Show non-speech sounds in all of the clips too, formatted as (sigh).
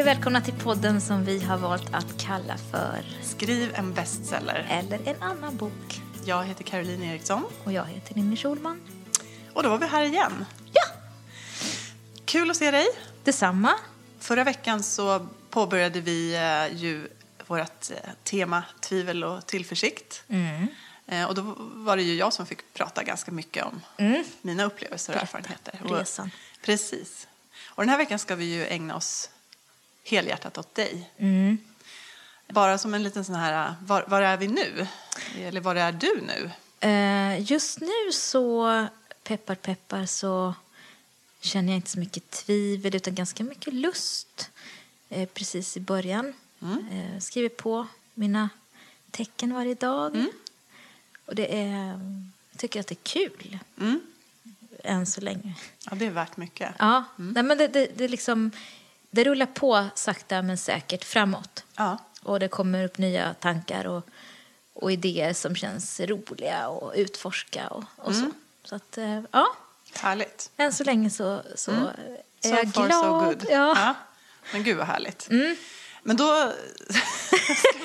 Hej och välkomna till podden som vi har valt att kalla för Skriv en bestseller. Eller en annan bok. Jag heter Caroline Eriksson Och jag heter Ninni Schulman. och då var vi här igen. Ja, Kul att se dig. detsamma. Förra veckan så påbörjade vi eh, ju vårt eh, tema tvivel och tillförsikt. Mm. Eh, Och då var det ju jag som fick prata ganska mycket om mina upplevelser och Berätta. erfarenheter. Och- Resan. Precis. Och den här veckan ska vi ju ägna oss helhjärtat åt dig. Mm. Bara som en liten sån här, var, var är vi nu? Eller var är du nu? Eh, just nu så, peppar peppar, så känner jag inte så mycket tvivel utan ganska mycket lust eh, precis i början. Eh, skriver på mina tecken varje dag. Och det är, jag tycker att det är kul Mm. än så länge. Ja, det är värt mycket. Ja, nej, men det, det, det, liksom, det rullar på sakta men säkert framåt. Ja. Och det kommer upp nya tankar och, och idéer som känns roliga och utforska och, och så. Så att, eh, ja, Härligt. än så länge så, så är So jag far glad. so good. Ja. Men gud vad härligt. Men då (laughs)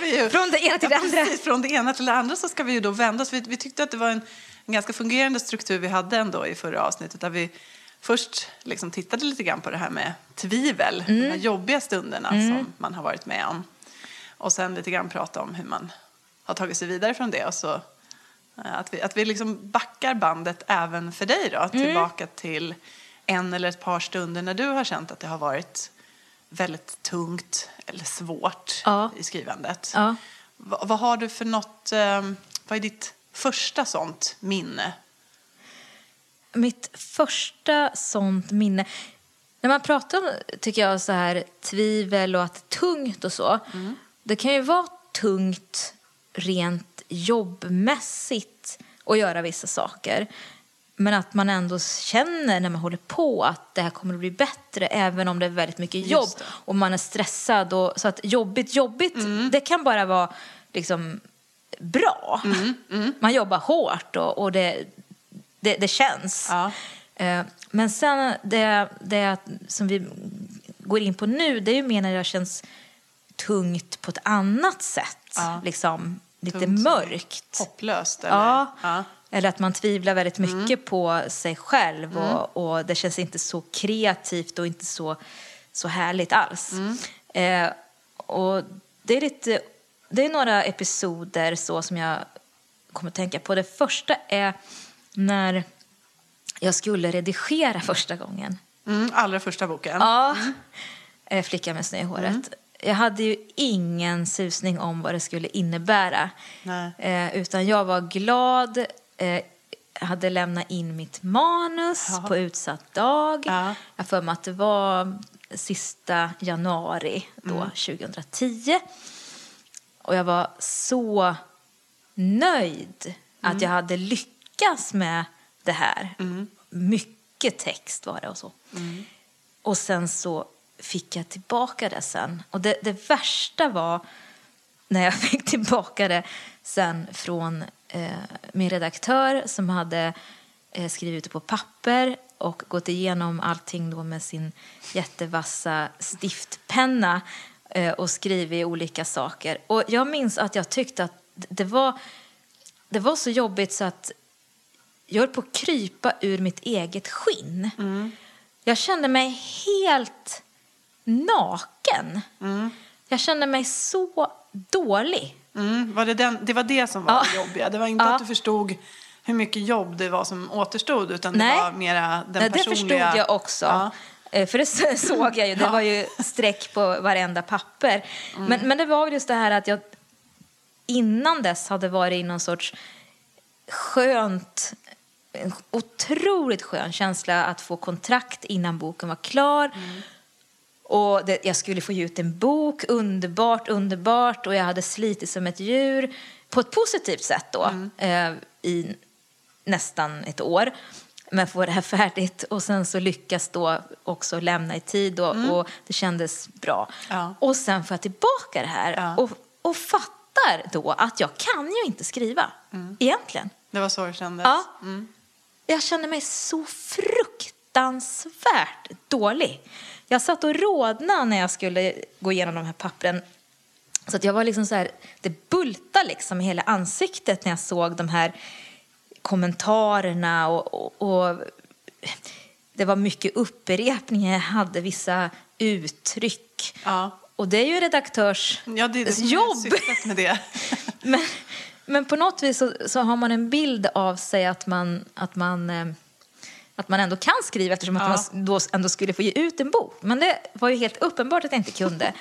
ju... Från det ena till det andra. Precis, från det ena till det andra så ska vi ju då vända oss. Vi, vi tyckte att det var en, en ganska fungerande struktur vi hade ändå i förra avsnittet där vi först liksom tittade lite grann på det här med tvivel, de Mm. här jobbiga stunderna som man har varit med om. Och sen lite grann prata om hur man har tagit sig vidare från det och så eh, att vi, att vi liksom backar bandet även för dig då, Mm. tillbaka till en eller ett par stunder när du har känt att det har varit väldigt tungt eller svårt Ja. i skrivandet. Ja. Va, vad har du för något, eh, vad är ditt första sånt minne? Mitt första sånt minne... När man pratar om tycker jag, så här, tvivel och att det är tungt och så. Det kan ju vara tungt rent jobbmässigt att göra vissa saker. Men att man ändå känner när man håller på att det här kommer att bli bättre även om det är väldigt mycket jobb och man är stressad. Och, så att jobbigt, jobbigt, det kan bara vara liksom bra. Man jobbar hårt och, och det, det, det känns. Ja. Eh, Men sen det, det som vi går in på nu, det är ju mer när det känns tungt på ett annat sätt. Ja. Liksom lite Tungt mörkt. Hopplöst? Eller? Ja. ja. Eller att man tvivlar väldigt mycket på sig själv och, och det känns inte så kreativt och inte så, så härligt alls. Eh, och det är lite, det är några episoder så som jag kommer att tänka på. Det första är när jag skulle redigera första gången. Mm, allra första boken? Ja. Eh, Flickan med snö i håret. Jag hade ju ingen susning om vad det skulle innebära. Eh, utan jag var glad, eh, hade lämnat in mitt manus Jaha. på utsatt dag. Ja. Jag för mig att det var sista januari då, 2010. Och jag var så nöjd att jag hade lyckats med det här. Mycket text var det och så. Och sen så fick jag tillbaka det sen. Och det, det värsta var när jag (laughs) fick tillbaka det sen från eh, min redaktör som hade eh, skrivit det på papper och gått igenom allting då med sin jättevassa stiftpenna eh, och skrivit olika saker. Och jag minns att jag tyckte att det var, det var så jobbigt så att jag höll på att krypa ur mitt eget skinn. Jag kände mig helt naken. Jag kände mig så dålig. Mm, var det, den, det var det som var Ja. det jobbiga? Det var inte Ja. att du förstod hur mycket jobb det var som återstod utan Nej. det var mera den Nej, det personliga... förstod jag också. Ja. Eh, För det så- (laughs) såg jag ju. Det var ju streck på varenda papper. Mm. Men, men det var just det här att jag innan dess hade varit i någon sorts skönt, en otroligt skön känsla att få kontrakt innan boken var klar. Mm. Och det, jag skulle få ge ut en bok, underbart, underbart. Och jag hade slitit som ett djur på ett positivt sätt då Mm. eh, i nästan ett år. Men få det här (laughs) färdigt och sen så lyckas då också lämna i tid och, och det kändes bra. Mm. Ja. Och sen får jag tillbaka det här Ja. och, och fattar då att jag kan ju inte skriva egentligen. Det var så det kändes? Ja. Mm. Jag känner mig så fruktansvärt dålig. Jag satt och rodnade när jag skulle gå igenom de här pappren. Så att jag var liksom så här, det bultade liksom i hela ansiktet när jag såg de här kommentarerna och, och, och det var mycket upprepningar. Jag hade vissa uttryck. Ja. Och det är ju redaktörs Ja, det är det som är jobb. syftet med det. (laughs) Men, men på något vis så, så har man en bild av sig att man, att man, eh, att man ändå kan skriva eftersom att Ja. man då ändå skulle få ge ut en bok. Men det var ju helt uppenbart att jag inte kunde.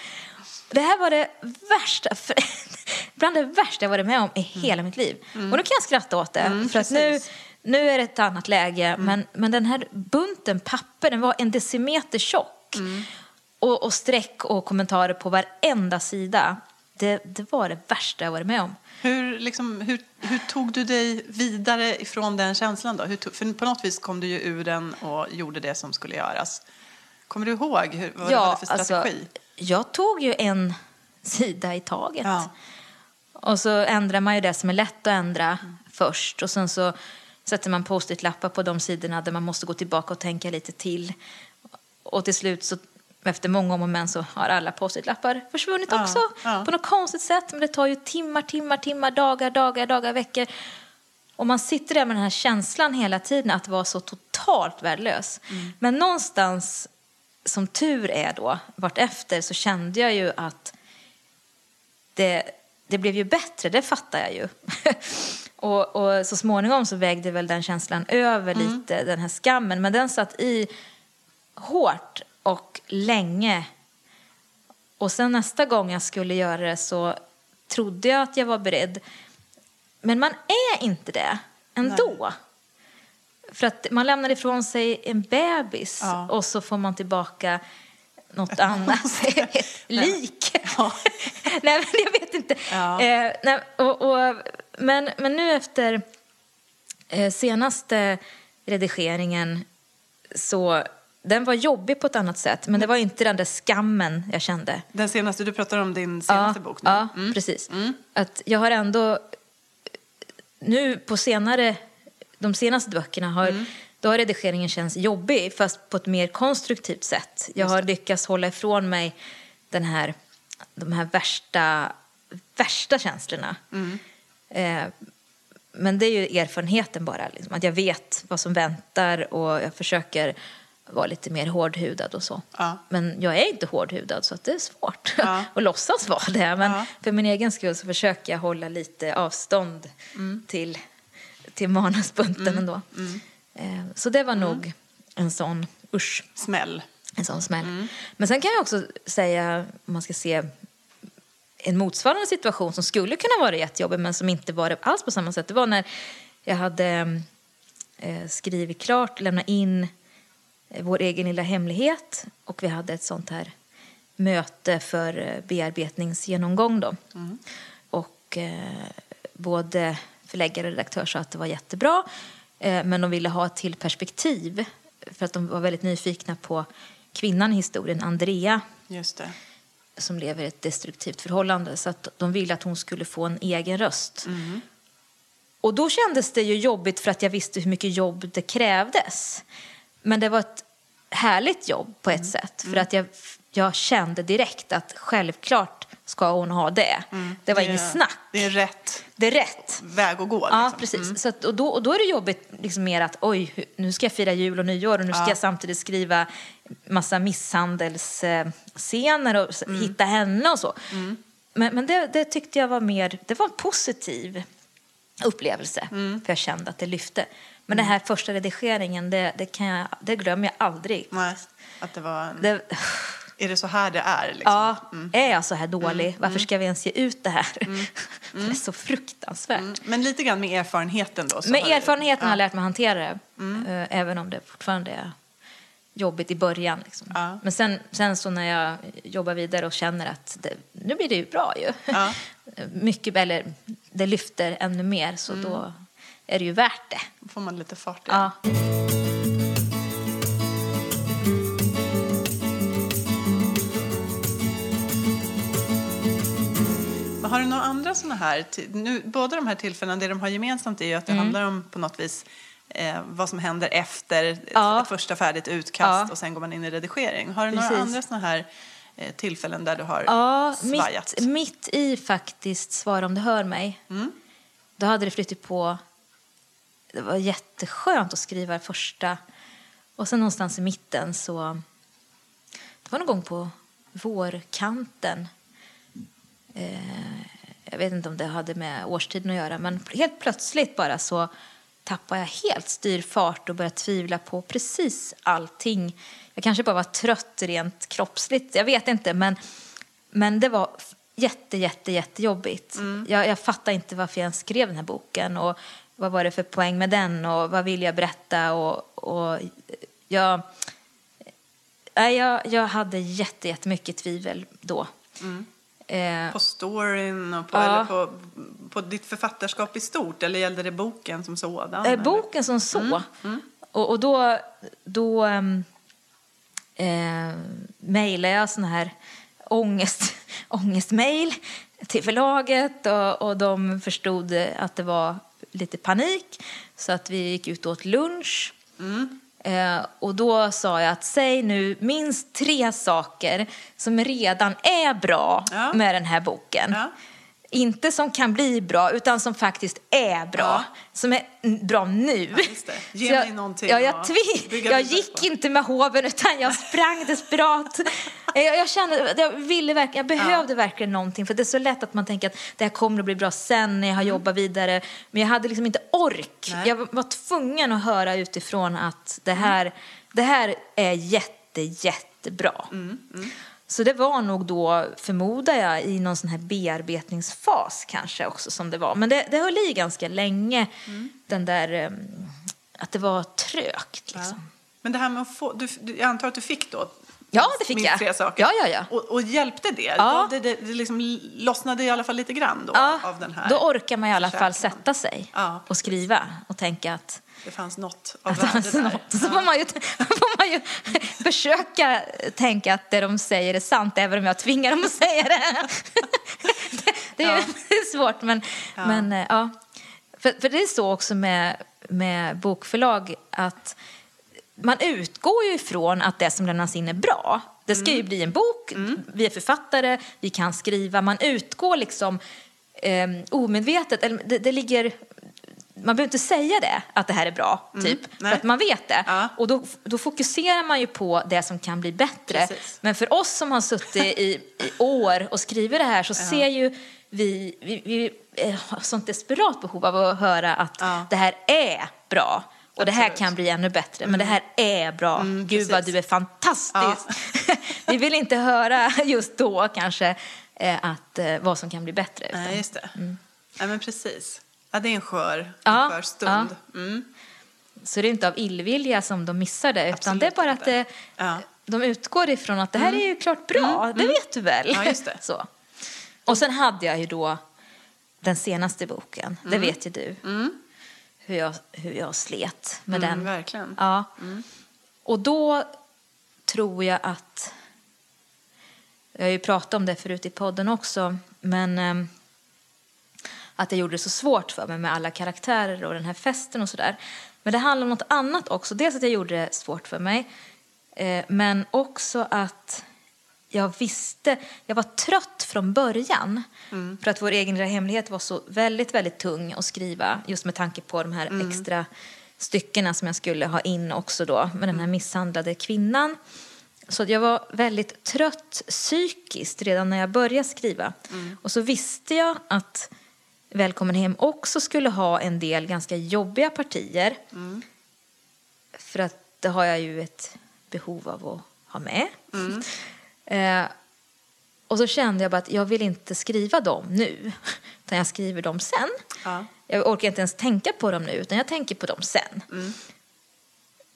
Det här var det värsta, (laughs) för, bland det värsta jag varit med om i hela mitt liv. Och nu kan jag skratta åt det. för att nu, nu är det ett annat läge. Men, men den här bunten papper, den var en decimeter tjock. Och, och streck och kommentarer på varenda sida. Det, det var det värsta jag varit med om. Hur, liksom, hur, hur tog du dig vidare ifrån den känslan då? Tog, för på något vis kom du ju ur den och gjorde det som skulle göras. Kommer du ihåg hur, vad du hade för strategi? Alltså, jag tog ju en (laughs) sida i taget. Ja. Och så ändrar man ju det som är lätt att ändra först. Och sen så sätter man post-it-lappar på de sidorna där man måste gå tillbaka och tänka lite till. Och till slut så efter många om och men så har alla post-it-lappar försvunnit Ja, också. ja. På något konstigt sätt. Men det tar ju timmar, timmar, timmar, dagar, dagar, dagar, veckor. Och man sitter där med den här känslan hela tiden att vara så totalt värdelös. Men någonstans, som tur är då, vartefter så kände jag ju att det, det blev ju bättre, det fattar jag ju. (laughs) och, och så småningom så vägde väl den känslan över lite, den här skammen. Men den satt i hårt och länge. Och sen nästa gång jag skulle göra det så trodde jag att jag var beredd. Men man är inte det ändå. För att man lämnar ifrån sig en bebis Ja. och så får man tillbaka något (laughs) annat. (laughs) Ett lik. (laughs) Ja. nej, men jag vet inte. Ja. Eh, nej, och, och, men, men nu efter eh, senaste redigeringen så den var jobbig på ett annat sätt. Men det var inte den där skammen jag kände. Den senaste, du pratar om din senaste ja, bok nu. Ja, Mm. precis. Att jag har ändå... Nu på senare... De senaste böckerna har, Mm. då har redigeringen känts jobbig, fast på ett mer konstruktivt sätt. Jag har lyckats hålla ifrån mig den här, de här värsta, värsta känslorna. Mm. Eh, men det är ju erfarenheten bara, liksom, att jag vet vad som väntar och jag försöker vara lite mer hårdhudad och så. Ja. Men jag är inte hårdhudad så att det är svårt Ja. (laughs) att låtsas vara det. Men Ja. för min egen skull så försöker jag hålla lite avstånd Mm. till, till manusbunten ändå. Eh, Så det var nog en sån, usch, Smäll. en sån smäll. Mm. Men sen kan jag också säga, om man ska se en motsvarande situation som skulle kunna vara jättejobbig men som inte var det alls på samma sätt. Det var när jag hade eh, skrivit klart, lämnat in vår egen lilla hemlighet och vi hade ett sånt här möte för eh, bearbetningsgenomgång då. Och eh, både förläggare och redaktör sa att det var jättebra eh, men de ville ha ett till perspektiv för att de var väldigt nyfikna på kvinnan i historien, Andrea Just det. som lever i ett destruktivt förhållande. Så att de ville att hon skulle få en egen röst. Och då kändes det ju jobbigt för att jag visste hur mycket jobb det krävdes. Men det var ett härligt jobb på ett sätt. För att jag, jag kände direkt att självklart ska hon ha det. Det var är- inget snack. Det är rätt Det är rätt. väg att gå. Ja, liksom. precis. Så att, och, då, och då är det jobbigt liksom mer att oj, nu ska jag fira jul och nyår och nu ska Ja. jag samtidigt skriva massa misshandelsscener och Mm. hitta henne och så. Men, men det, det tyckte jag var mer, det var en positiv upplevelse. Mm. För jag kände att det lyfte. Men den här första redigeringen, det, det, kan jag, det glömmer jag aldrig. Nej, att det var en... Det, Är det så här det är? Liksom? Ja, är jag så här dålig? Varför ska vi ens ge ut det här? (laughs) det är så fruktansvärt. Mm. Men lite grann med erfarenheten då? Med erfarenheten har jag ja. lärt mig hantera det. Eh, Även om det fortfarande är jobbigt i början. Liksom. Ja. Men sen, sen så när jag jobbar vidare och känner att det, nu blir det ju bra ju. Ja. (laughs) Mycket, eller det lyfter ännu mer så då är det ju värt det. Då får man lite fart igen. Ja. Har du några andra sådana här, nu, båda de här tillfällena, det de har gemensamt är ju att det Mm. handlar om på något vis eh, vad som händer efter Ja. ett första färdigt utkast Ja. och sen går man in i redigering. Har du några Precis. andra sådana här eh, tillfällen där du har Ja, svajat? mitt, mitt i faktiskt Svara om du hör mig. Mm. Då hade det flyttat på... Det var jätteskönt att skriva första. Och sen någonstans i mitten så... Det var någon gång på vårkanten. Eh, jag vet inte om det hade med årstiden att göra, men helt plötsligt bara så tappade jag helt styrfart och började tvivla på precis allting. Jag kanske bara var trött rent kroppsligt, jag vet inte, men, men det var jätte, jätte, jättejobbigt. Jag, jag fattade inte varför jag ens skrev den här boken och vad var det för poäng med den och vad vill jag berätta och, och jag... Jag, jag hade jätte, jättemycket tvivel då. Eh, På storyn och på, Ja. eller på, på ditt författarskap i stort? Eller gällde det boken som sådan? Eh, boken som så. Och, och då, då um, eh, mejlade jag såna här ångest, (laughs) ångestmejl till förlaget och, och de förstod att det var lite panik så att vi gick ut och åt lunch. Eh, och då sa jag att säg nu minst tre saker som redan är bra Ja. med den här boken. Ja. Inte som kan bli bra, utan som faktiskt är bra. Ja. Som är bra nu. Ja. Ge mig jag, någonting Ja, jag, tvi- jag gick på. inte med hoven, utan jag sprang desperat. (laughs) jag, jag kände, jag ville verkligen, jag behövde verkligen någonting. För det är så lätt att man tänker att det här kommer att bli bra sen när jag har jobbat vidare. Men jag hade liksom inte ork. Mm. Nej. Jag var- tvungen att höra utifrån att det här, det här är jätte, jättebra. Mm, Så det var nog då, förmodar jag, i någon sån här bearbetningsfas kanske också som det var. Men det, det höll i ganska länge, Mm. den där, em, att det var trögt Ja. liksom. Men det här med att få, du, du, jag antar att du fick då Ja, det fick jag. tre saker. Ja, ja, ja. Och, och hjälpte det? Ja. Det, det, det liksom lossnade i alla fall lite grann då Ja, av den här då orkar man i alla fall sätta sig Ja, och skriva och tänka att Det fanns något av att det värde fanns där. något. Så får man, ju, (laughs) får man ju (laughs) försöka tänka att det de säger är sant, även om jag tvingar dem att säga det. (laughs) det, det är ju svårt, men Ja. men, eh, ja. För, för det är så också med, med bokförlag att man utgår ju ifrån att det som lämnas in är bra. Det ska ju Mm. bli en bok, vi är författare, vi kan skriva. Man utgår liksom eh, omedvetet, eller det, det ligger... Man behöver inte säga det, att det här är bra, typ. För Nej. att man vet det. Ja. Och då, då fokuserar man ju på det som kan bli bättre. Precis. Men för oss som har suttit i, i år och skrivit det här så ser ju vi, vi, vi har sånt desperat behov av att höra att Ja. det här är bra. Och det här kan bli ännu bättre, men det här är bra. Gud vad du är fantastisk. (laughs) vi vill inte höra just då kanske eh, att, eh, vad som kan bli bättre. utan- Nej, just det. Ja, men precis. Ja, det är en skör, en Ja, skör stund. Mm. Så det är inte av illvilja som de missar det, utan Absolut det är bara att det, Ja. de utgår ifrån att det här är ju klart bra, det vet du väl? Ja, just det. (laughs) Så. Och sen hade jag ju då den senaste boken, det vet ju du. Hur, jag, hur jag slet med Mm, den. verkligen. Ja. Och då tror jag att... Jag har ju pratat om det förut i podden också, men ehm, att jag gjorde det så svårt för mig med alla karaktärer och den här festen och sådär. Men det handlar om något annat också. Dels att jag gjorde det svårt för mig, eh, men också att jag visste, jag var trött från början. För att vår egen lilla hemlighet var så väldigt, väldigt tung att skriva. Just med tanke på de här extra styckena som jag skulle ha in också då. Med den här misshandlade kvinnan. Så jag var väldigt trött psykiskt redan när jag började skriva. Och så visste jag att Välkommen hem också skulle ha en del ganska jobbiga partier. För att det har jag ju ett behov av att ha med. Eh, och så kände jag bara att jag vill inte skriva dem nu, (laughs) utan jag skriver dem sen. Ja. Jag orkar inte ens tänka på dem nu, utan jag tänker på dem sen.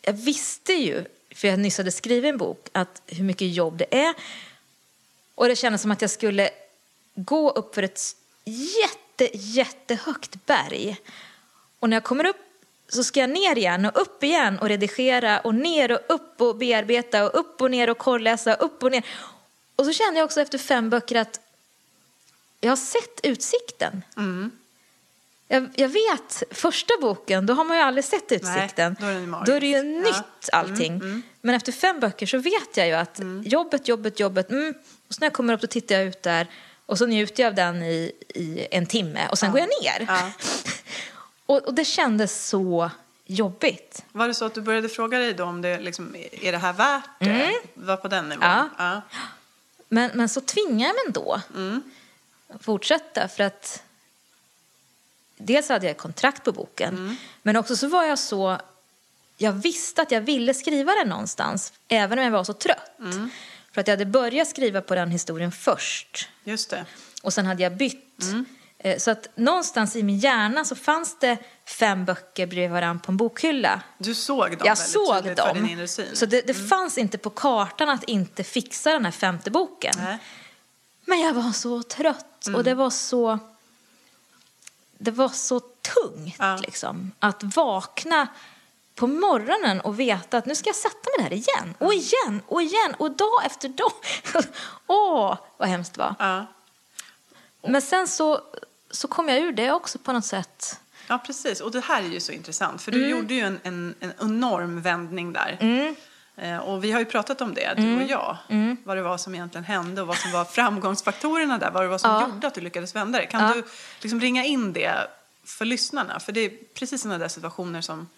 Jag visste ju, för jag nyss hade skrivit en bok, att hur mycket jobb det är. Och det kändes som att jag skulle gå upp för ett jätte, jättehögt berg. Och när jag kommer upp så ska jag ner igen och upp igen och redigera och ner och upp och bearbeta och upp och ner och korrläsa upp och ner. Och så kände jag också efter fem böcker att jag har sett utsikten. jag, jag vet, första boken, då har man ju aldrig sett utsikten. då är. Då är det ju Ja. Mm, nytt allting. Men efter fem böcker så vet jag ju att jobbet, jobbet, jobbet. Mm. Och så när jag kommer upp då tittar jag ut där och så njuter jag av den i, i en timme och sen går jag ner. Ja. (laughs) och, och det kändes så jobbigt. Var det så att du började fråga dig då om det liksom, är det här värt det? Var på den nivån? Mm. Ja. ja. Men, men så tvingar jag mig ändå att fortsätta för att dels hade jag kontrakt på boken men också så var jag så jag visste att jag ville skriva den någonstans även om jag var så trött. För att jag hade börjat skriva på den historien först Just det. och sen hade jag bytt. Eh, Så att någonstans i min hjärna så fanns det fem böcker bredvid varandra på en bokhylla. Du såg dem Jag såg dem. Så det, det fanns inte på kartan att inte fixa den här femte boken. Nej. Men jag var så trött Mm. och det var så... Det var så tungt Ja. liksom. Att vakna på morgonen och veta att nu ska jag sätta mig där igen och Mm. igen och igen och dag efter dag. (laughs) Åh, vad hemskt det var. Ja. Men sen så, så kom jag ur det också på något sätt. ja, precis. Och det här är ju så intressant. För du Mm. gjorde ju en, en, en enorm vändning där. Eh, Och vi har ju pratat om det, du Mm. och jag. Vad det var som egentligen hände och vad som var framgångsfaktorerna där. Vad det var som Ja. gjorde att du lyckades vända det. Kan Ja. du liksom ringa in det för lyssnarna? För det är precis sådana där situationer som,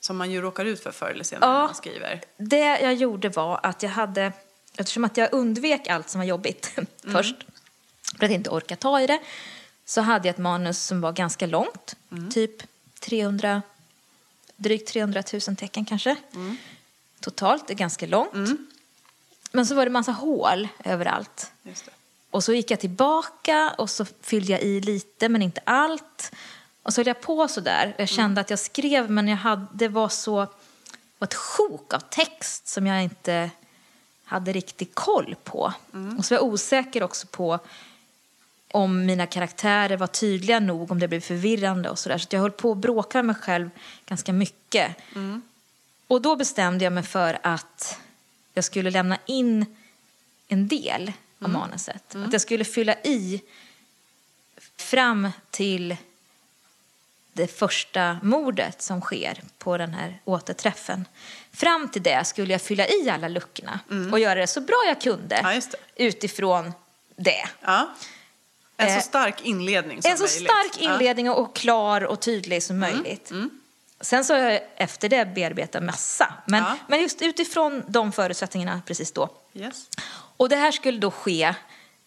som man ju råkar ut för förr eller senare Ja. när man skriver. Det jag gjorde var att jag hade, eftersom att jag undvek allt som var jobbigt (laughs) först, för att inte orka ta i det, så hade jag ett manus som var ganska långt, typ 300, drygt 300 000 tecken kanske. Totalt, det är ganska långt. Men så var det massa hål överallt. Och så gick jag tillbaka och så fyllde jag i lite men inte allt. Och så höll jag på så där. Jag kände att jag skrev men jag hade, det var så var ett sjok av text som jag inte hade riktigt koll på. Och så var jag osäker också på om mina karaktärer var tydliga nog, om det blev förvirrande och sådär. Så att jag höll på att bråka med mig själv ganska mycket. Och då bestämde jag mig för att jag skulle lämna in en del av manuset. Att jag skulle fylla i fram till det första mordet som sker på den här återträffen. Fram till det skulle jag fylla i alla luckorna och göra det så bra jag kunde Ja, utifrån det. Ja. En Eh, så stark inledning som En så möjligt. stark inledning och klar och tydlig som Mm. möjligt. Sen så har jag efter det bearbetat massa. Men, Ja. men just utifrån de förutsättningarna precis då. Yes. Och det här skulle då ske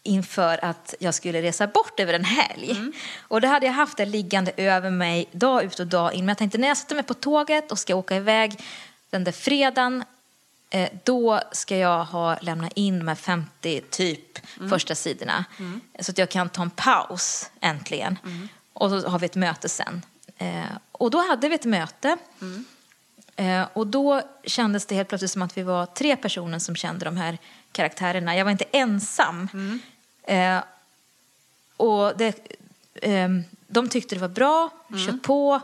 inför att jag skulle resa bort över en helg. Mm. Och det hade jag haft det liggande över mig dag ut och dag in. Men jag tänkte när jag sätter mig på tåget och ska åka iväg den där fredagen eh, då ska jag ha lämnat in de här 50 typ Mm. första sidorna. Så att jag kan ta en paus äntligen. Mm. Och så har vi ett möte sen. Eh, och då hade vi ett möte. Mm. Eh, och då kändes det helt plötsligt som att vi var tre personer som kände de här karaktärerna. Jag var inte ensam. Eh, och det, ehm, de tyckte det var bra, kör på,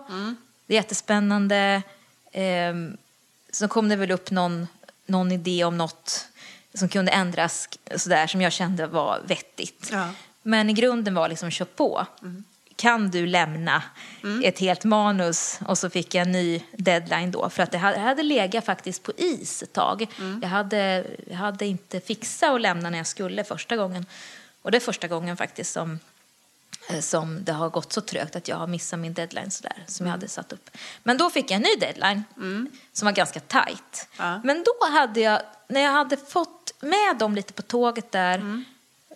det är jättespännande. Ehm, så kom det väl upp någon, någon idé om något som kunde ändras sådär, som jag kände var vettigt. Ja. Men i grunden var liksom kör på. Kan du lämna ett helt manus? Och så fick jag en ny deadline då. För att det hade, legat faktiskt på is ett tag. Jag, hade, jag hade inte fixat att lämna när jag skulle första gången. Och det är första gången faktiskt som, som det har gått så trögt att jag har missat min deadline sådär, som jag hade satt upp. Men då fick jag en ny deadline som var ganska tajt. Ja. Men då hade jag, när jag hade fått med dem lite på tåget där,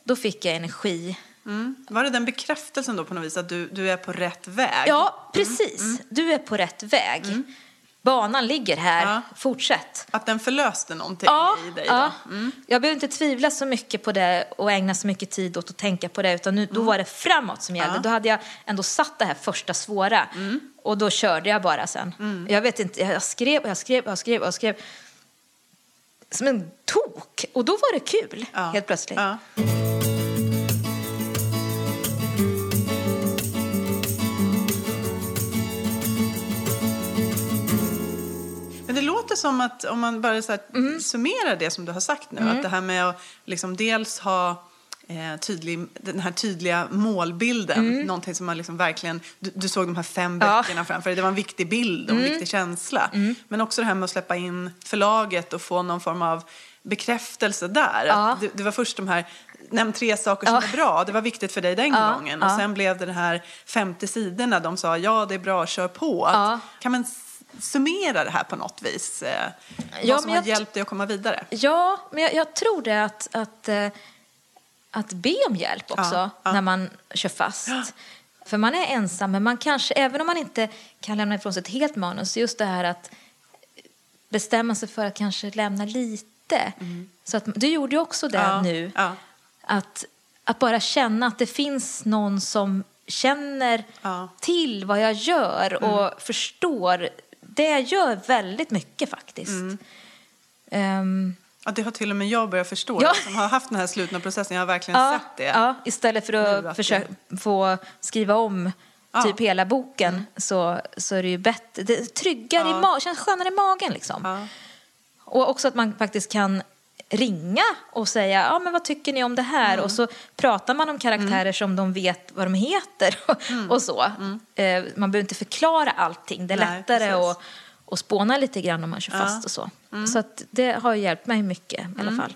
då fick jag energi. Mm. Var det den bekräftelsen då på något vis att du, du är på rätt väg? Ja, precis. Du är på rätt väg. Banan ligger här. Ja. Fortsätt. Att den förlöste någonting Ja, i dig ja. då? Mm. jag behöver inte tvivla så mycket på det och ägna så mycket tid åt att tänka på det. Utan nu, då var det framåt som gällde. Mm. Ja. Mm. Då hade jag ändå satt det här första svåra. Och då körde jag bara sen. Jag vet inte, jag skrev och jag skrev och jag skrev och jag skrev. Som en tok. Och då var det kul, helt plötsligt. Låter som att om man bara så här Mm. summerar det som du har sagt nu, att det här med att liksom dels ha eh, tydlig, den här tydliga målbilden. Någonting som man liksom verkligen, du, du såg de här fem Mm. Ja. Mm. böckerna framför dig. Det var en viktig bild och en viktig känsla. Men också det här med att släppa in förlaget och få någon form av bekräftelse där. Ja. Det, det var först de här, nämn tre saker som Ja. är bra. Det var viktigt för dig den Ja, gången. Och sen blev det den här 50 sidorna. De sa ja, det är bra, kör på. Att. Kan man summera det här på något vis? Eh, Ja, vad som har hjälpt dig att komma vidare? Ja, men jag, jag tror det att, att, eh, att be om hjälp också Ja, ja. när man kör fast. För man är ensam, men man kanske, även om man inte kan lämna ifrån sig ett helt manus, just det här att bestämma sig för att kanske lämna lite. Så att, du gjorde ju också det Mm. Ja, nu. ja. Att, att bara känna att det finns någon som känner Ja. Mm. till vad jag gör och förstår. Det gör väldigt mycket faktiskt. Mm. Ehm, Ja, det har till och med jag börjat förstå. Ja. Som har haft den här slutna processen, jag har verkligen ja, sett det. ja, istället för att att försöka få skriva om Ja. typ hela boken så, så är det ju bättre. Det tryggare i magen, känns skönare i magen liksom. Och också att man faktiskt kan ringa och säga ja, men vad tycker ni om det här? Mm. Och så pratar man om karaktärer som de vet vad de heter och så. Eh, man behöver inte förklara allting. Det är Mm. Nej, lättare att, att spåna lite grann om man kör Ja. Mm. fast och så. Så att det har hjälpt mig mycket i alla fall.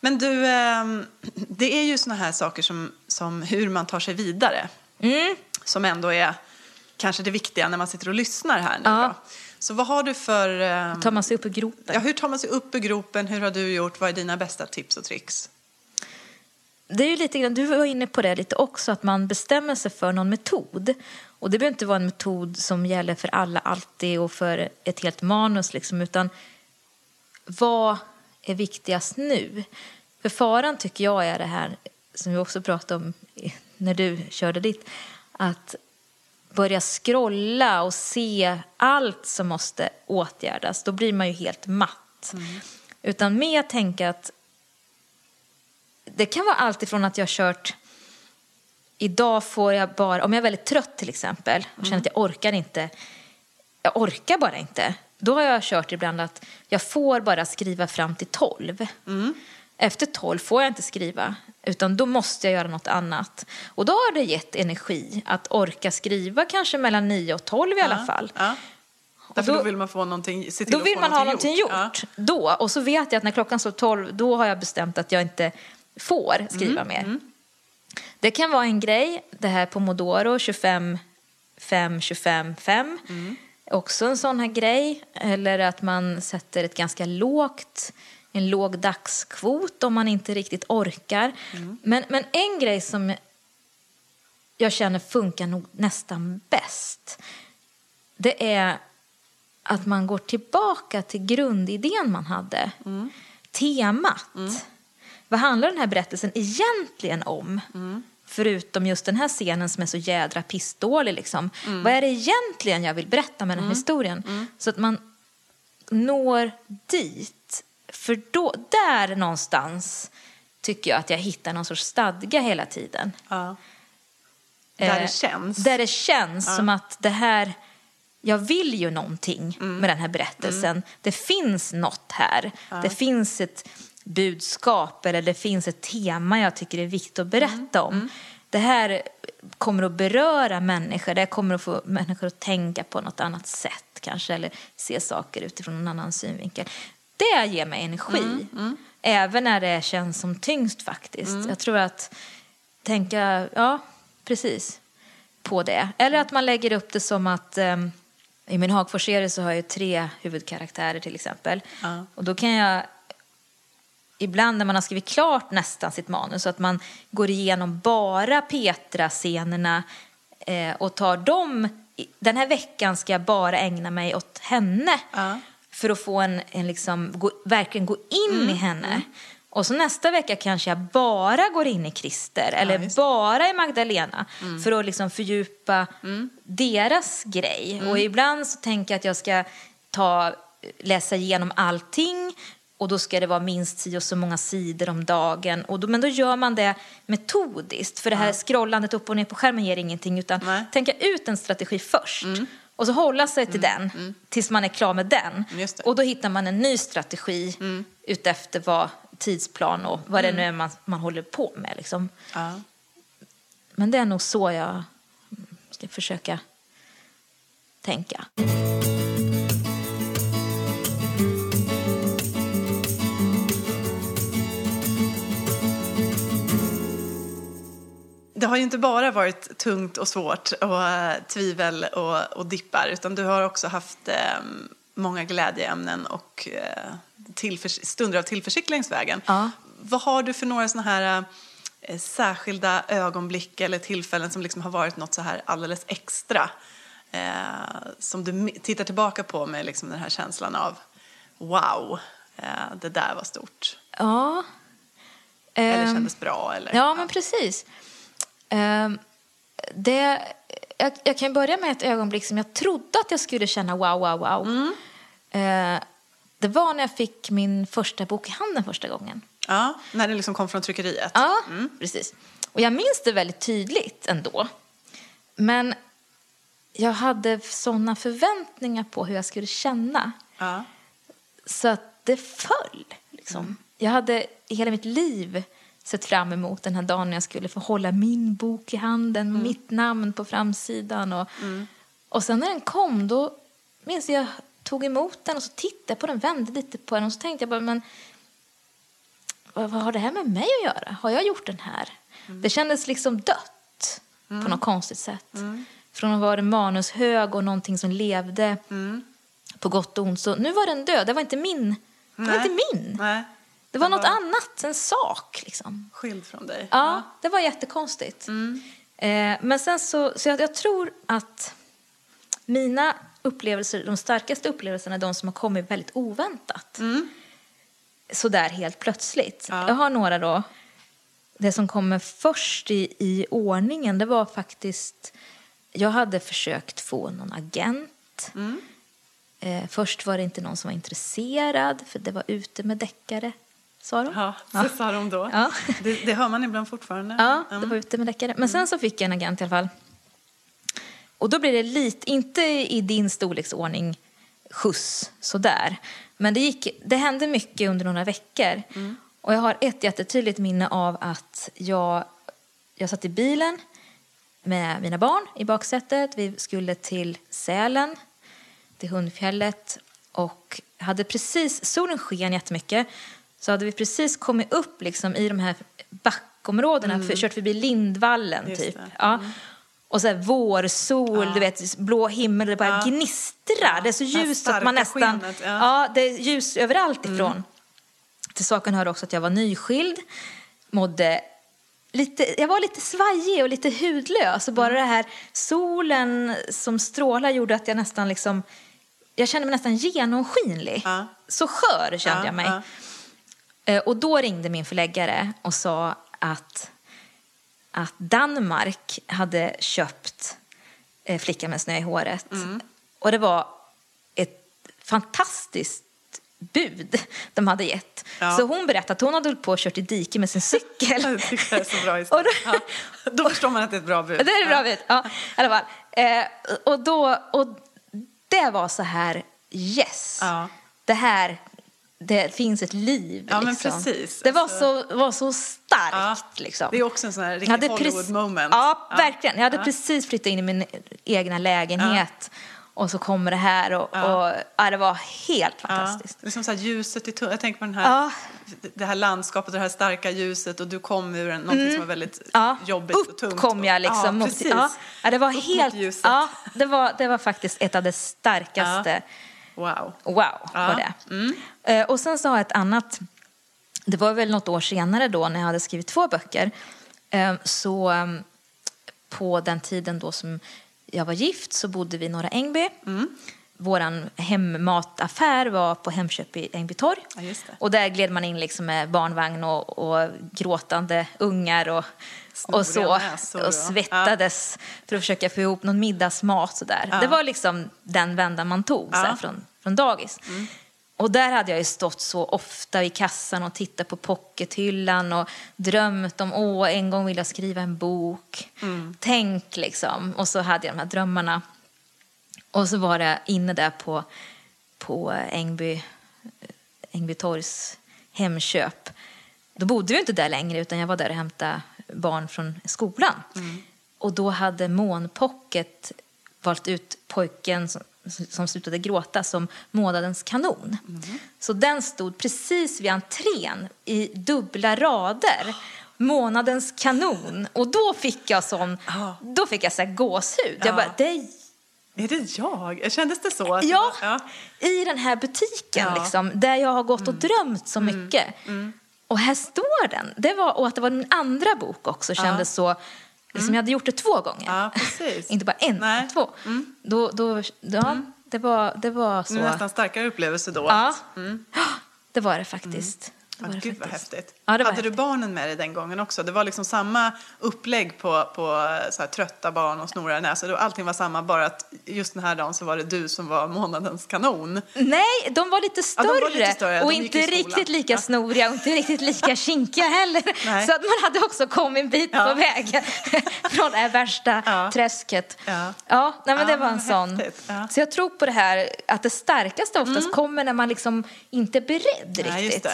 Men du, ehm, det är ju såna här saker som, som hur man tar sig vidare. Mm. Som ändå är kanske det viktiga när man sitter och lyssnar här nu. Ja. Då. Så vad har du för... ehm, Tar man sig upp ur gropen. ja, hur tar man sig upp ur gropen? Hur har du gjort? Vad är dina bästa tips och tricks? Det är ju lite grann, du var inne på det lite också, att man bestämmer sig för någon metod. Och det behöver inte vara en metod som gäller för alla alltid och för ett helt manus liksom, utan vad är viktigast nu? För faran tycker jag är det här som vi också pratade om när du körde ditt, att börja scrolla och se allt som måste åtgärdas, då blir man ju helt matt. Utan mer tänka att det kan vara allt ifrån att jag har kört Idag får jag bara, om jag är väldigt trött till exempel och känner att jag orkar inte, jag orkar bara inte. Då har jag kört ibland att jag får bara skriva fram till 12. Efter 12 får jag inte skriva, utan då måste jag göra något annat. Och då har det gett energi att orka skriva kanske mellan 9 och 12 i alla fall. Ja. Därför då- då, vill man få någonting, se till Då vill man ha någonting gjort. Ja. Då. Och så vet jag att när klockan står 12, då har jag bestämt att jag inte får skriva Mm, mer. Det kan vara en grej, det här Pomodoro 25, 5, 25, 5. Mm. Också en sån här grej. Eller att man sätter ett ganska lågt, en låg dagskvot om man inte riktigt orkar. Mm. Men, men en grej som jag känner funkar nog nästan bäst det är att man går tillbaka till grundidén man hade. Temat. Vad handlar den här berättelsen egentligen om? Förutom just den här scenen som är så jädra pissdålig. Liksom. Vad är det egentligen jag vill berätta med den här historien? Så att man når dit. För då, där någonstans tycker jag att jag hittar någon sorts stadga hela tiden. Ja. Där Eh, det känns. Där det känns som att det här, jag vill ju någonting Mm. med den här berättelsen. Det finns något här. Det finns ett budskap eller det finns ett tema jag tycker är viktigt att berätta Mm. om. Det här kommer att beröra människor. Det kommer att få människor att tänka på något annat sätt kanske eller se saker utifrån en annan synvinkel. Det ger mig energi. Mm, Även när det känns som tyngst faktiskt. Jag tror att tänka, ja precis, på det. Eller att man lägger upp det som att ehm, i min Hagfors-serie så har jag ju tre huvudkaraktärer till exempel. Och då kan jag ibland när man har skrivit klart nästan sitt manus så att man går igenom bara Petra-scenerna eh, och tar dem. Den här veckan ska jag bara ägna mig åt henne Ja. För att få en, en liksom, gå, verkligen gå in Mm, i henne. Och så nästa vecka kanske jag bara går in i Christer eller det. bara i Magdalena för att liksom fördjupa deras grej. Och ibland så tänker jag att jag ska ta, läsa igenom allting och då ska det vara minst si och så många sidor om dagen. Och då, men då gör man det metodiskt för det här scrollandet upp och ner på skärmen ger ingenting utan Nej. tänka ut en strategi först. Och så hålla sig till den tills man är klar med den. Det. Och då hittar man en ny strategi utefter vad tidsplan och vad det nu är man, man håller på med. Liksom. Ja. Men det är nog så jag ska försöka tänka. Det har ju inte bara varit tungt och svårt och eh, tvivel och, och dippar utan du har också haft eh, många glädjeämnen och tillförs- stunder av tillförsikt längs vägen. Ja. Vad har du för några såna här eh, särskilda ögonblick eller tillfällen som liksom har varit något så här alldeles extra som du tittar tillbaka på med liksom den här känslan av wow, det där var stort. Ja. Eller Ehm, kändes bra. Eller, Ja, men precis. Ehm, det, jag, jag kan börja med ett ögonblick som jag trodde att jag skulle känna wow, wow, wow. Mm. Eh, det var när jag fick min första bok i handen första gången. Ja, när det liksom kom från tryckeriet. Ja, precis. Och jag minns det väldigt tydligt ändå. Men jag hade såna förväntningar på hur jag skulle känna. Ja. Så att det föll. Liksom. Jag hade i hela mitt liv sett fram emot den här dagen när jag skulle få hålla min bok i handen med mitt namn på framsidan. Och, och sen när den kom då minns jag tog emot den och så tittade på den, vände lite på den och så tänkte jag bara, men vad, vad har det här med mig att göra? Har jag gjort den här? Det kändes liksom dött på något konstigt sätt. Från att vara en manushög och någonting som levde på gott och ont. Så nu var den död. Det var inte min. Det var Nej. inte min. Nej. Det var Den något annat, en sak liksom. Skild från dig. Ja, det var jättekonstigt. Eh, men sen så, så jag, jag tror att mina upplevelser, de starkaste upplevelserna är de som har kommit väldigt oväntat. Sådär helt plötsligt. Ja. Jag har några då. Det som kommer först i, i ordningen, det var faktiskt... Jag hade försökt få någon agent. Eh, först var det inte någon som var intresserad, för det var ute med deckare, sa de. Ja, så sa de då. Ja. Det, det hör man ibland fortfarande. Ja, Mm. det var ute med deckare. Men sen så fick jag en agent i alla fall. Och då blir det lite, inte i din storleksordning, skjuts sådär. Men det, gick, det hände mycket under några veckor. Och jag har ett jättetydligt minne av att jag, jag satt i bilen med mina barn i baksätet. Vi skulle till Sälen, till Hundfjället. Och hade precis, solen sken jättemycket. Så hade vi precis kommit upp liksom i de här backområdena, för, kört förbi Lindvallen Just typ. Ja. Och så här vårsol, Ja. du vet, blå himmel, det bara Ja. gnistrar. Det är så ljust att man nästan... ja. ja. det är ljus överallt ifrån. Till saken hör också att jag var nyskild, mådde lite, jag var lite svajig och lite hudlös. Och bara det här solen som strålar gjorde att jag nästan liksom... Jag kände mig nästan genomskinlig. Ja. Så skör kände Ja, jag mig. ja. Eh, Och då ringde min förläggare och sa att, att Danmark hade köpt eh, Flickan med snö i håret. Mm. Och det var ett fantastiskt bud (laughs) de hade gett. Ja. Så hon berättade att hon hade hållit på och kört i dike med sin cykel. (laughs) Det är så bra (laughs) Och då- Ja. Då förstår man att det är ett bra bud. det är bra bud. Ja, fall. Eh, och, då, och det var så här, yes. Ja. Det här, det finns ett liv. Ja, men liksom. precis. Det var, Alltså- så, var så starkt. Ja. Liksom. Det är också en sån här riktig Hollywood moment. Ja, verkligen. Jag hade Ja. precis flyttat in i min egna lägenhet. Och så kommer det här och, Ja. och ja, det var helt Ja, fantastiskt. det är som så här ljuset i. Jag tänker på den här, Ja. det här landskapet och det här starka ljuset och du kom ur en, någonting som var väldigt Mm. Ja, jobbigt och upp tungt. kom jag liksom. Ja, mot, precis. ja, ja, det var Upp helt, ljuset. ja, det var, det var faktiskt ett av de starkaste. Wow. Wow, var det. Eh, Och sen så har jag ett annat, det var väl något år senare då när jag hade skrivit två böcker. Eh, Så eh, på den tiden då som jag var gift så bodde vi i Norra Ängby. Vår hemmataffär var på Hemköp i Ängbytorg. Ja. Och där gled man in liksom med barnvagn och, och gråtande ungar och, och så. Näsor och- svettades för att försöka få ihop någon middagsmat. Ja. Det var liksom den vändan man tog Ja. Mm. från, från dagis. Och där hade jag ju stått så ofta i kassan och tittat på pockethyllan och drömt om åh, en gång vill jag skriva en bok. Mm. Tänk liksom. Och så hade jag de här drömmarna. Och så var det inne där på, på Ängby, Ängbytorgs Hemköp då bodde vi inte där längre utan jag var där och hämtade barn från skolan. Och då hade Månpocket valt ut pojken som, som slutade gråta som månadens kanon. Så den stod precis vid entrén i dubbla rader. Månadens kanon. Och då fick jag sån, då fick jag så här gåshud. Ja. Jag bara, det är det jag? Kändes det så? Att Ja, var- ja. i den här butiken Ja. Mm. liksom, där jag har gått och drömt så mycket. Och här står den. Det var, och att det var min andra bok också kändes så... Liksom Jag hade gjort det två gånger. Mm. Ja. (laughs) Inte bara en, Nej. Mm. två. Då, då, ja, det, var, det var så. Det är nästan starkare upplevelse då. Ja, Mm. (gasps) det var det faktiskt. Ja, det gud vad häftigt. Ja, Hade du häftigt. barnen med dig den gången också? Det var liksom samma upplägg på, på här, trötta barn och snorare näsor. Allting var samma, bara att just den här dagen så var det du som var månadens kanon. Nej, de var lite Ja, större, de var lite större. och inte riktigt lika Ja. snoriga och inte riktigt lika (laughs) kinkiga heller. Nej. Så att man hade också kommit en bit Ja. på väg (laughs) (laughs) från det värsta Ja. träsket. Ja. Ja, nej, men Ja, det var en sån. Ja. Så jag tror på det här att det starkaste oftast kommer när man liksom inte är beredd riktigt.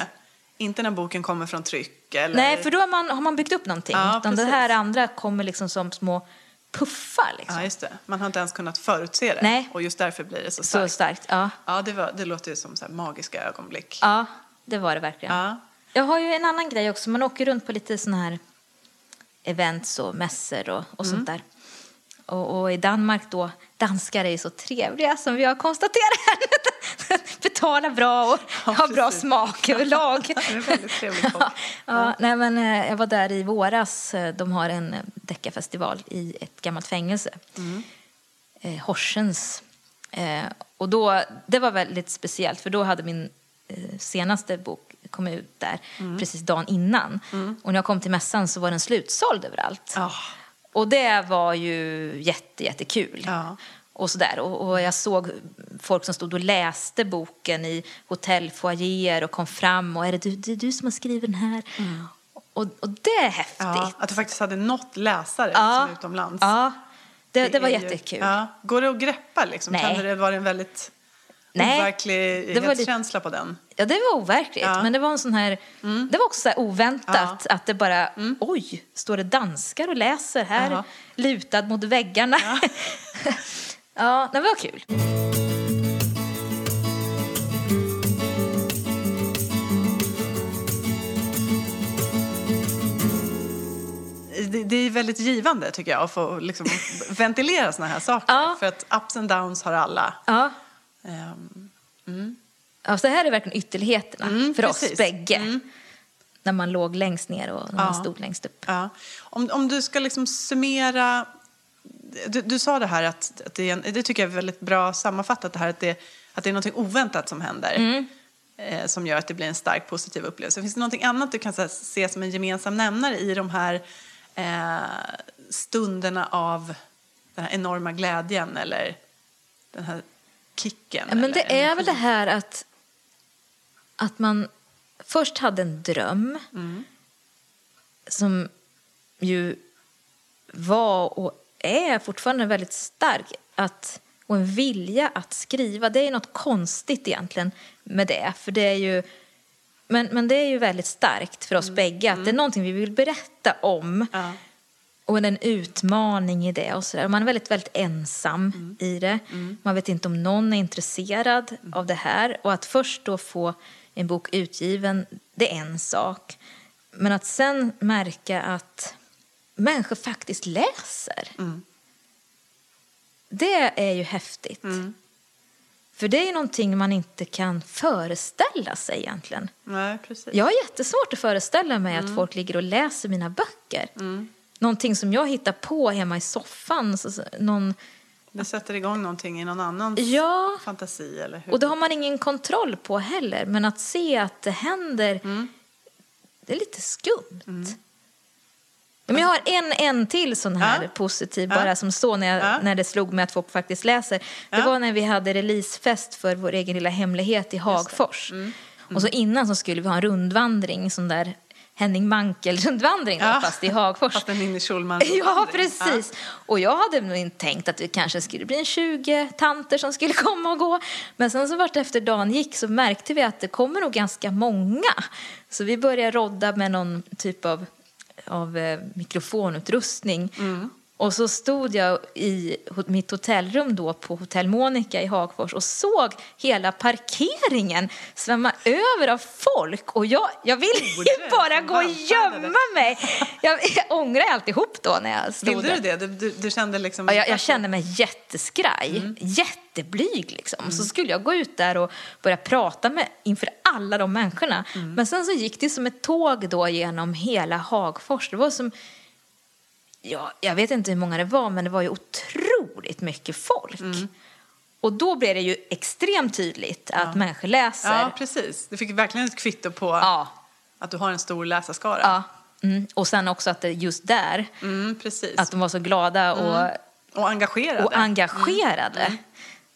Inte när boken kommer från tryck eller... Nej, för då har man, har man byggt upp någonting. Ja, Utan det här andra kommer liksom som små puffar. Liksom. Ja, just det. Man har inte ens kunnat förutse det. Nej. Och just därför blir det så Så starkt. starkt. Ja. Ja, det, var, det låter ju som så magiska ögonblick. ja, det var det verkligen. Ja. Jag har ju en annan grej också. Man åker runt på lite såna här events och mässor och, och Mm. sånt där. Och, och i Danmark då, danskar är ju så trevliga som vi har konstaterat. (laughs) Betalar bra och Ja, har bra smak överlag. Det är väldigt trevligt folk. (laughs) ja, nej, men, eh, jag var där i våras. Eh, De har en eh, deckarfestival i ett gammalt fängelse. Mm. Eh, Horsens. Eh, och då, det var väldigt speciellt för då hade min eh, senaste bok kommit ut där Mm. precis dagen innan. Och när jag kom till mässan så var den slutsåld överallt. Ja. Och det var ju jätte, jättekul. Ja. Och, sådär. Och, och jag såg folk som stod och läste boken i hotellfoajéer och kom fram och är det du, det är du som har skrivit den här? Och, och det är häftigt. Mm. Ja, att du faktiskt hade nått läsare Ja. liksom, utomlands. Ja, det, det, var är ju- jättekul. Ja. Går det att greppa liksom? Nej. Kände det var det en väldigt overklig det var känsla på den? Ja, det var overkligt. Ja. Men det var en sån här, det var också så oväntat att det bara, oj, står det danskar och läser här, Jaha. lutad mot väggarna. (laughs) Ja, det var kul. Det, det är väldigt givande tycker jag att få liksom, ventilera såna här saker. Ja. För att ups and downs har alla. Ja. Ehm, Ja, så det här är verkligen ytterligheterna Mm, för oss precis. bägge. När man låg längst ner och när man Ja. stod längst upp. ja. om, om du ska liksom summera... Du, du sa det här att, att det, en, det tycker jag är väldigt bra sammanfattat det här att det, att det är något oväntat som händer. Mm. Eh, som gör att det blir en stark positiv upplevelse. Finns det något annat du kan här, se som en gemensam nämnare i de här eh, stunderna av den här enorma glädjen eller den här kicken? Ja, men eller det är väl det här att, att man först hade en dröm Mm. som ju var och är fortfarande väldigt stark. Att, och en vilja att skriva. Det är något konstigt egentligen med det. För det är ju, men, men det är ju väldigt starkt för oss bägge att det är någonting vi vill berätta om. Mm. Ja. Och en utmaning i det. Och så där. Man är väldigt, väldigt ensam Mm. i det. Man vet inte om någon är intresserad Mm. av det här. Och att först då få en bok utgiven, det är en sak. Men att sen märka att människor faktiskt läser. Mm. Det är ju häftigt. Mm. För det är ju någonting man inte kan föreställa sig egentligen. Nej, precis. Jag har jättesvårt att föreställa mig Mm. att folk ligger och läser mina böcker. Någonting som jag hittar på hemma i soffan. Så, någon, Det sätter igång någonting i någon annans ja, fantasi, eller hur? och det har man ingen kontroll på heller. Men att se att det händer, Mm. det är lite skumt. Men jag har en, en till sån här Ja. positiv Ja. bara som så när, jag, Ja. när det slog mig att folk faktiskt läser. Det Ja. var när vi hade releasefest för vår egen lilla hemlighet i Hagfors. Mm. Och så innan så skulle vi ha en rundvandring, sån där Henning Mankell-rundvandring, Ja. fast i Hagfors. Fast en Ninni (laughs) Ja, precis. Och jag hade nog inte tänkt att det kanske skulle bli en 20 tanter som skulle (laughs) komma och gå. Men sen så vart efter dagen gick så märkte vi att det kommer nog ganska många. Så vi började rodda med någon typ av, av eh, mikrofonutrustning. Och så stod jag i mitt hotellrum då på Hotell Monica i Hagfors och såg hela parkeringen svämma över av folk. Och jag, jag ville ju bara gå och gömma mig. Jag, jag ångrar alltihop då när jag stod Ville du det? Du, du, du kände liksom... Ja, jag, jag kände mig jätteskraj, Mm. jätteblyg liksom. Så skulle jag gå ut där och börja prata med inför alla de människorna. Mm. Men sen så gick det som ett tåg då genom hela Hagfors. Det var som, ja, jag vet inte hur många det var, men det var ju otroligt mycket folk. Mm. Och då blev det ju extremt tydligt att människor läser. Ja, precis. Du fick verkligen ett kvitto på Ja, att du har en stor läsarskara. ja. Mm. Och sen också att det just där, Mm, att de var så glada och och engagerade. och engagerade.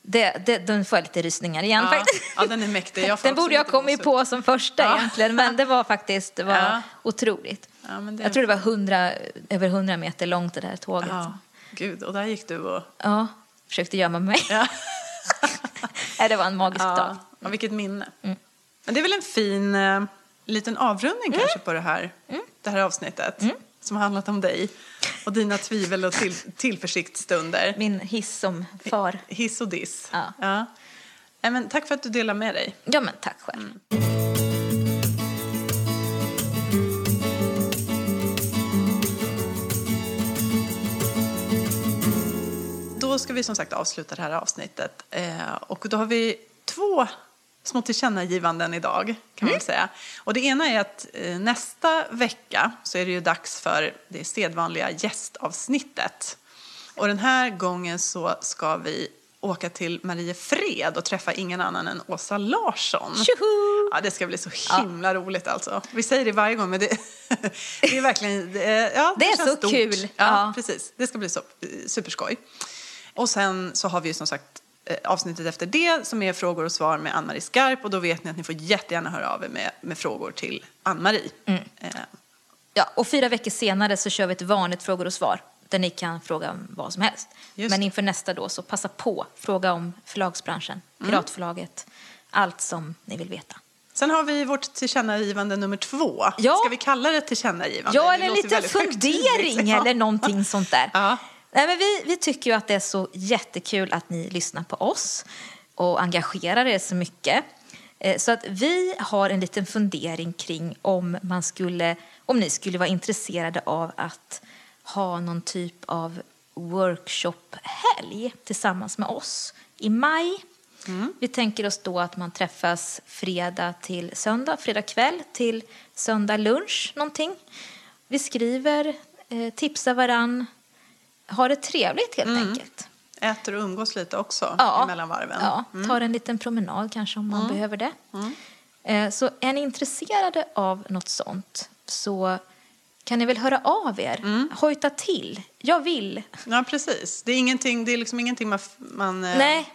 Det, det, den får jag lite rysningar igen ja. faktiskt. ja, den är mäktig. (laughs) Den borde jag lite kommit på som första Ja. egentligen, men det var faktiskt det var (laughs) Ja. otroligt. Ja, det... Jag tror det var 100, över 100 meter långt det där tåget. Ja, gud. Och där gick du och... Ja, försökte gömma mig. Ja. (laughs) Nej, det var en magisk dag. Ja, ja, vilket minne. Men det är väl en fin eh, liten avrundning kanske på det här, det här avsnittet. Som har handlat om dig och dina tvivel och till, tillförsiktsstunder. Min hiss som far. Hiss och diss. Ja. Nej, men tack för att du delar med dig. Ja, men tack själv. Då ska vi som sagt avsluta det här avsnittet. Eh, och då har vi två små tillkännagivanden idag kan man väl säga. Och det ena är att eh, nästa vecka så är det ju dags för det sedvanliga gästavsnittet. Och den här gången så ska vi åka till Mariefred och träffa ingen annan än Åsa Larsson. Tjoho! Ja, det ska bli så himla roligt alltså. Vi säger det varje gång, men det, (laughs) det är verkligen... Det, ja, Det är känns så stort. kul. Ja, Ja. precis. Det ska bli så, superskoj. Och sen så har vi ju som sagt eh, avsnittet efter det som är frågor och svar med Ann-Marie Skarp och då vet ni att ni får jättegärna höra av er med, med frågor till Ann-Marie. Mm. Eh, Ja, och fyra veckor senare så kör vi ett vanligt frågor och svar där ni kan fråga om vad som helst. Just Men inför nästa då så passa på, fråga om förlagsbranschen, Mm. Piratförlaget, allt som ni vill veta. Sen har vi vårt tillkännagivande nummer två. Ja. Ska vi kalla det tillkännagivande? Ja, eller en liten fundering (laughs) Ja. eller någonting sånt där. Ja. Nej, men vi, vi tycker ju att det är så jättekul att ni lyssnar på oss och engagerar er så mycket. Eh, Så att vi har en liten fundering kring om, man skulle, om ni skulle vara intresserade av att ha någon typ av workshophelg tillsammans med oss i maj. Vi tänker oss då att man träffas fredag till söndag, fredag kväll till söndag lunch någonting. Vi skriver, eh, tipsar varann, har det trevligt helt enkelt. Äter och umgås lite också Ja, mellan varven. ja, tar en liten promenad kanske om man behöver det. Eh, Så är ni intresserade av något sånt så kan ni väl höra av er. Hojta till. Jag vill. Ja, precis. Det är, ingenting, det är liksom ingenting man... man eh, Nej.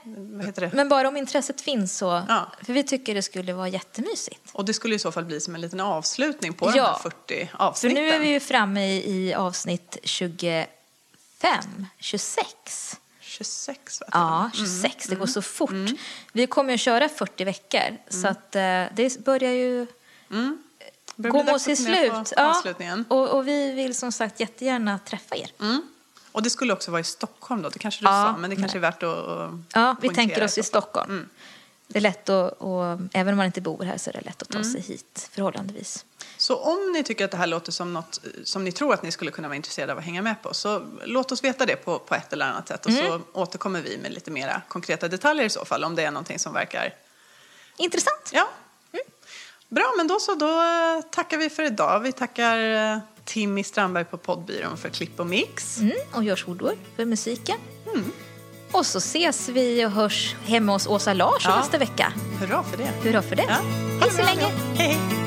Men bara om intresset finns så. Ja. För vi tycker det skulle vara jättemysigt. Och det skulle i så fall bli som en liten avslutning på de Ja. här 40 För avsnitten. nu är vi ju framme i, i avsnitt 25, 26. 26 va? Ja, 26. Det går så fort. Vi kommer att köra 40 veckor. Så att eh, det börjar ju Börjar gå mot sitt slut. Avslutningen. Och, och vi vill som sagt jättegärna träffa er. Mm. Och det skulle också vara i Stockholm då, det kanske du Ja, sa, men det kanske är värt att att Ja, vi tänker oss i. Stockholm. Mm. Det är lätt att, och, även om man inte bor här så är det lätt att ta sig hit förhållandevis. Så om ni tycker att det här låter som något eh, som ni tror att ni skulle kunna vara intresserade av att hänga med på så låt oss veta det på, på ett eller annat sätt och Mm. så återkommer vi med lite mera konkreta detaljer i så fall om det är någonting som verkar Intressant. Ja. Bra, men då så. Då eh, tackar vi för idag. Vi tackar eh, Timmy Strandberg på poddbyrån för klipp och mix. Mm, och Görs Woodward för musiken. Och så ses vi och hörs hemma hos Åsa Larsson Ja. nästa vecka. Hurra för det. Hurra för det. Ja. Hej så länge. Hej, hej.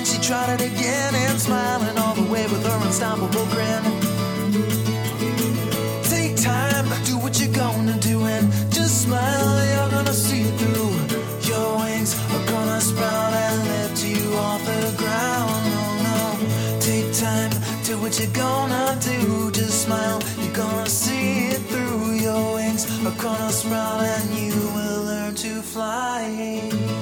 and she tried it again and smiling all the way with her unstoppable grin. Take time, do what you're gonna do and just smile, you're gonna see it through. Your wings are gonna sprout and lift you off the ground. No, no, take time, do what you're gonna do. Just smile, you're gonna see it through. Your wings are gonna sprout and you will learn to fly.